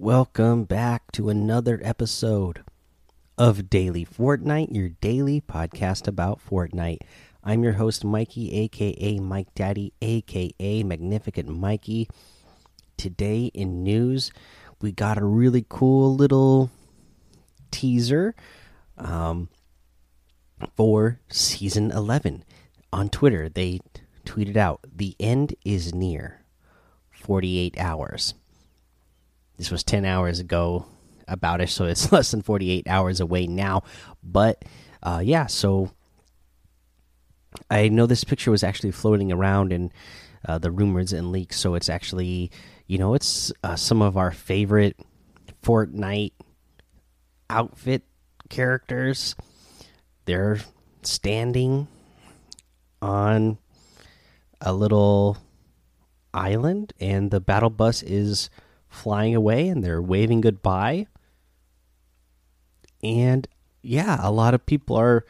welcome back to another episode of Daily Fortnite, your daily podcast about Fortnite. I'm your host, Mikey, aka Mike Daddy, aka Magnificent Mikey. Today in news, we got a really cool little teaser um, for season 11 on Twitter. They tweeted out, The end is near 48 hours. This was 10 hours ago about it, so it's less than 48 hours away now. But uh, yeah, so I know this picture was actually floating around in uh, the rumors and leaks, so it's actually, you know, it's uh, some of our favorite Fortnite outfit characters. They're standing on a little island, and the battle bus is flying away and they're waving goodbye. And yeah, a lot of people are,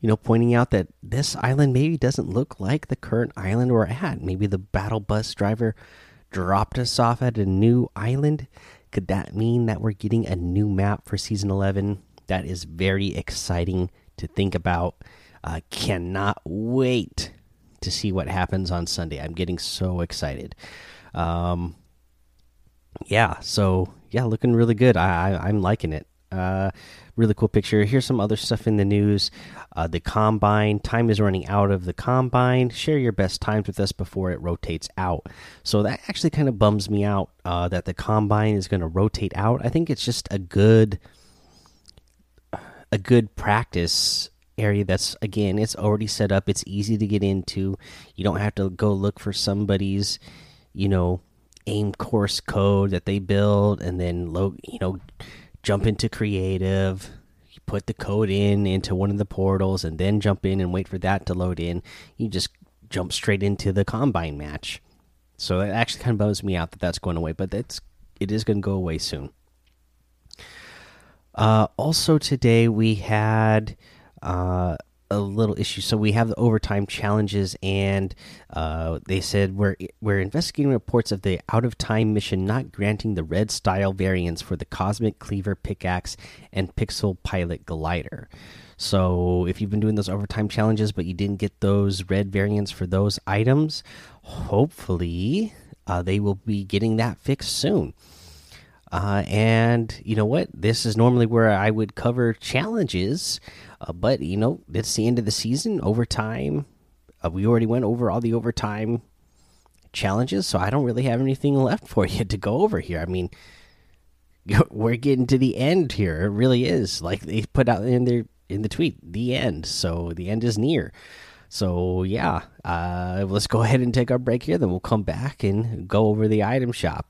you know, pointing out that this island maybe doesn't look like the current island we're at. Maybe the battle bus driver dropped us off at a new island. Could that mean that we're getting a new map for season 11? That is very exciting to think about. Uh, cannot wait to see what happens on Sunday. I'm getting so excited. Um, yeah, so yeah, looking really good. I, I am liking it. Uh, really cool picture. Here's some other stuff in the news. Uh, the combine time is running out of the combine. Share your best times with us before it rotates out. So that actually kind of bums me out uh, that the combine is going to rotate out. I think it's just a good a good practice area that's again it's already set up it's easy to get into you don't have to go look for somebody's you know aim course code that they build and then you know jump into creative put the code in into one of the portals and then jump in and wait for that to load in. You just jump straight into the combine match. So that actually kind of bums me out that that's going away but that's it is going to go away soon. Uh, also today we had uh, a little issue. So we have the overtime challenges, and uh, they said we're we're investigating reports of the out of time mission not granting the red style variants for the Cosmic Cleaver pickaxe and Pixel Pilot glider. So if you've been doing those overtime challenges, but you didn't get those red variants for those items, hopefully uh, they will be getting that fixed soon. Uh, and you know what? This is normally where I would cover challenges, uh, but you know, it's the end of the season. Overtime, uh, we already went over all the overtime challenges, so I don't really have anything left for you to go over here. I mean, we're getting to the end here. It really is like they put out in their in the tweet, the end. So the end is near. So yeah, uh, let's go ahead and take our break here. Then we'll come back and go over the item shop.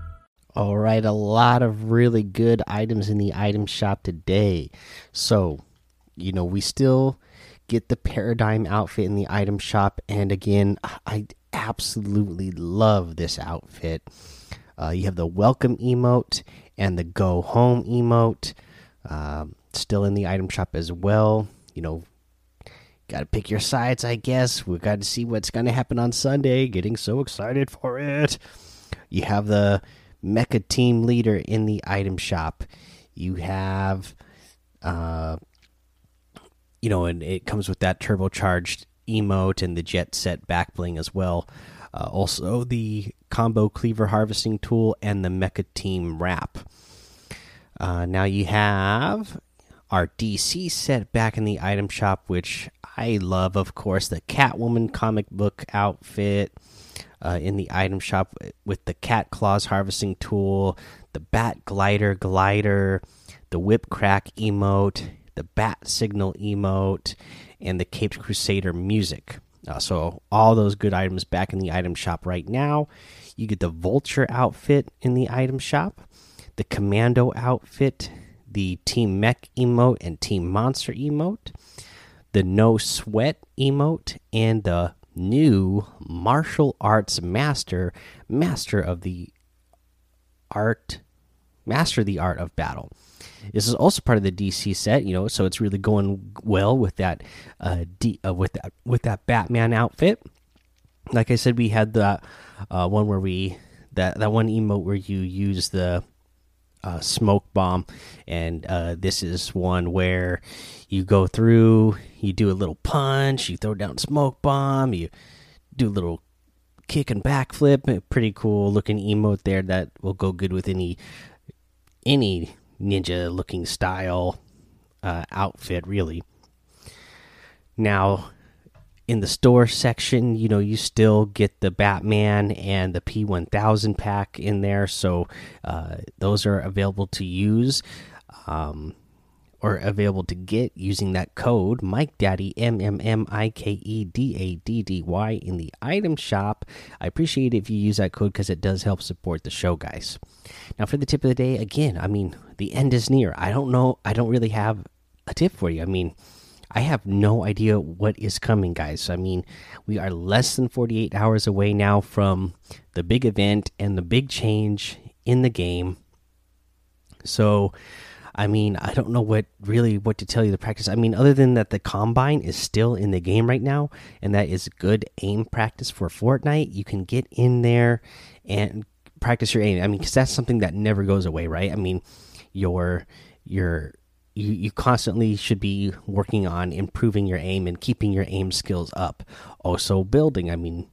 All right, a lot of really good items in the item shop today. So, you know, we still get the paradigm outfit in the item shop. And again, I absolutely love this outfit. Uh, you have the welcome emote and the go home emote um, still in the item shop as well. You know, got to pick your sides, I guess. We got to see what's going to happen on Sunday. Getting so excited for it. You have the mecha team leader in the item shop. You have, uh, you know, and it comes with that turbocharged emote and the jet set back bling as well. Uh, also, the combo cleaver harvesting tool and the mecha team wrap. Uh, now you have our DC set back in the item shop, which I love, of course, the Catwoman comic book outfit uh, in the item shop with the cat claws harvesting tool, the bat glider glider, the whip crack emote, the bat signal emote, and the Caped Crusader music. Uh, so all those good items back in the item shop right now. You get the Vulture outfit in the item shop, the Commando outfit, the Team Mech emote and Team Monster emote, the No Sweat emote, and the new martial arts master, master of the art, master the art of battle. This is also part of the DC set, you know, so it's really going well with that, uh, D, uh, with that with that Batman outfit. Like I said, we had the uh, one where we that that one emote where you use the uh, smoke bomb, and uh, this is one where you go through, you do a little punch, you throw down smoke bomb, you do a little kick and backflip. Pretty cool looking emote there that will go good with any any ninja looking style uh, outfit, really. Now, in the store section, you know, you still get the Batman and the P1000 pack in there. So uh, those are available to use um, or available to get using that code Mike Daddy M M M I K E D A D D Y in the item shop. I appreciate if you use that code because it does help support the show, guys. Now, for the tip of the day, again, I mean, the end is near. I don't know, I don't really have a tip for you. I mean, I have no idea what is coming, guys. I mean, we are less than 48 hours away now from the big event and the big change in the game. So, I mean, I don't know what really what to tell you the practice. I mean, other than that the combine is still in the game right now and that is good aim practice for Fortnite, you can get in there and practice your aim. I mean, cuz that's something that never goes away, right? I mean, your your you, you constantly should be working on improving your aim and keeping your aim skills up. Also, building. I mean,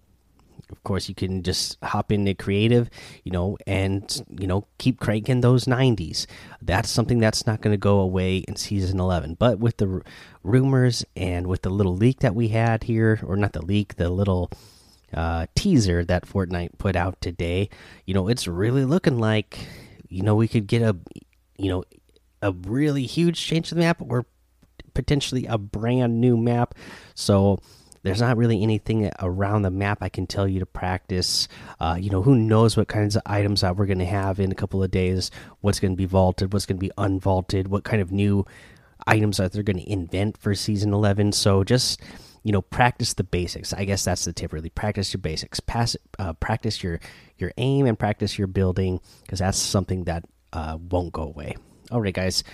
of course, you can just hop into creative, you know, and you know keep cranking those 90s. That's something that's not going to go away in season 11. But with the rumors and with the little leak that we had here, or not the leak, the little uh, teaser that Fortnite put out today, you know, it's really looking like you know we could get a you know a really huge change to the map or potentially a brand new map. So there's not really anything around the map I can tell you to practice. Uh, you know, who knows what kinds of items that we're going to have in a couple of days? What's going to be vaulted? What's going to be unvaulted? What kind of new items that they're going to invent for season 11? So just you know, practice the basics. I guess that's the tip. Really, practice your basics. Pass, uh, practice your your aim and practice your building because that's something that uh, won't go away. All right, guys.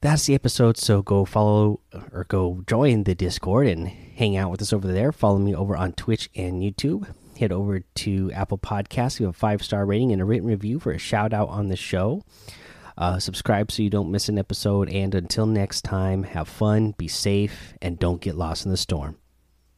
That's the episode. So go follow or go join the Discord and hang out with us over there. Follow me over on Twitch and YouTube. Head over to Apple Podcasts. We have a five star rating and a written review for a shout out on the show. Uh, subscribe so you don't miss an episode. And until next time, have fun, be safe, and don't get lost in the storm.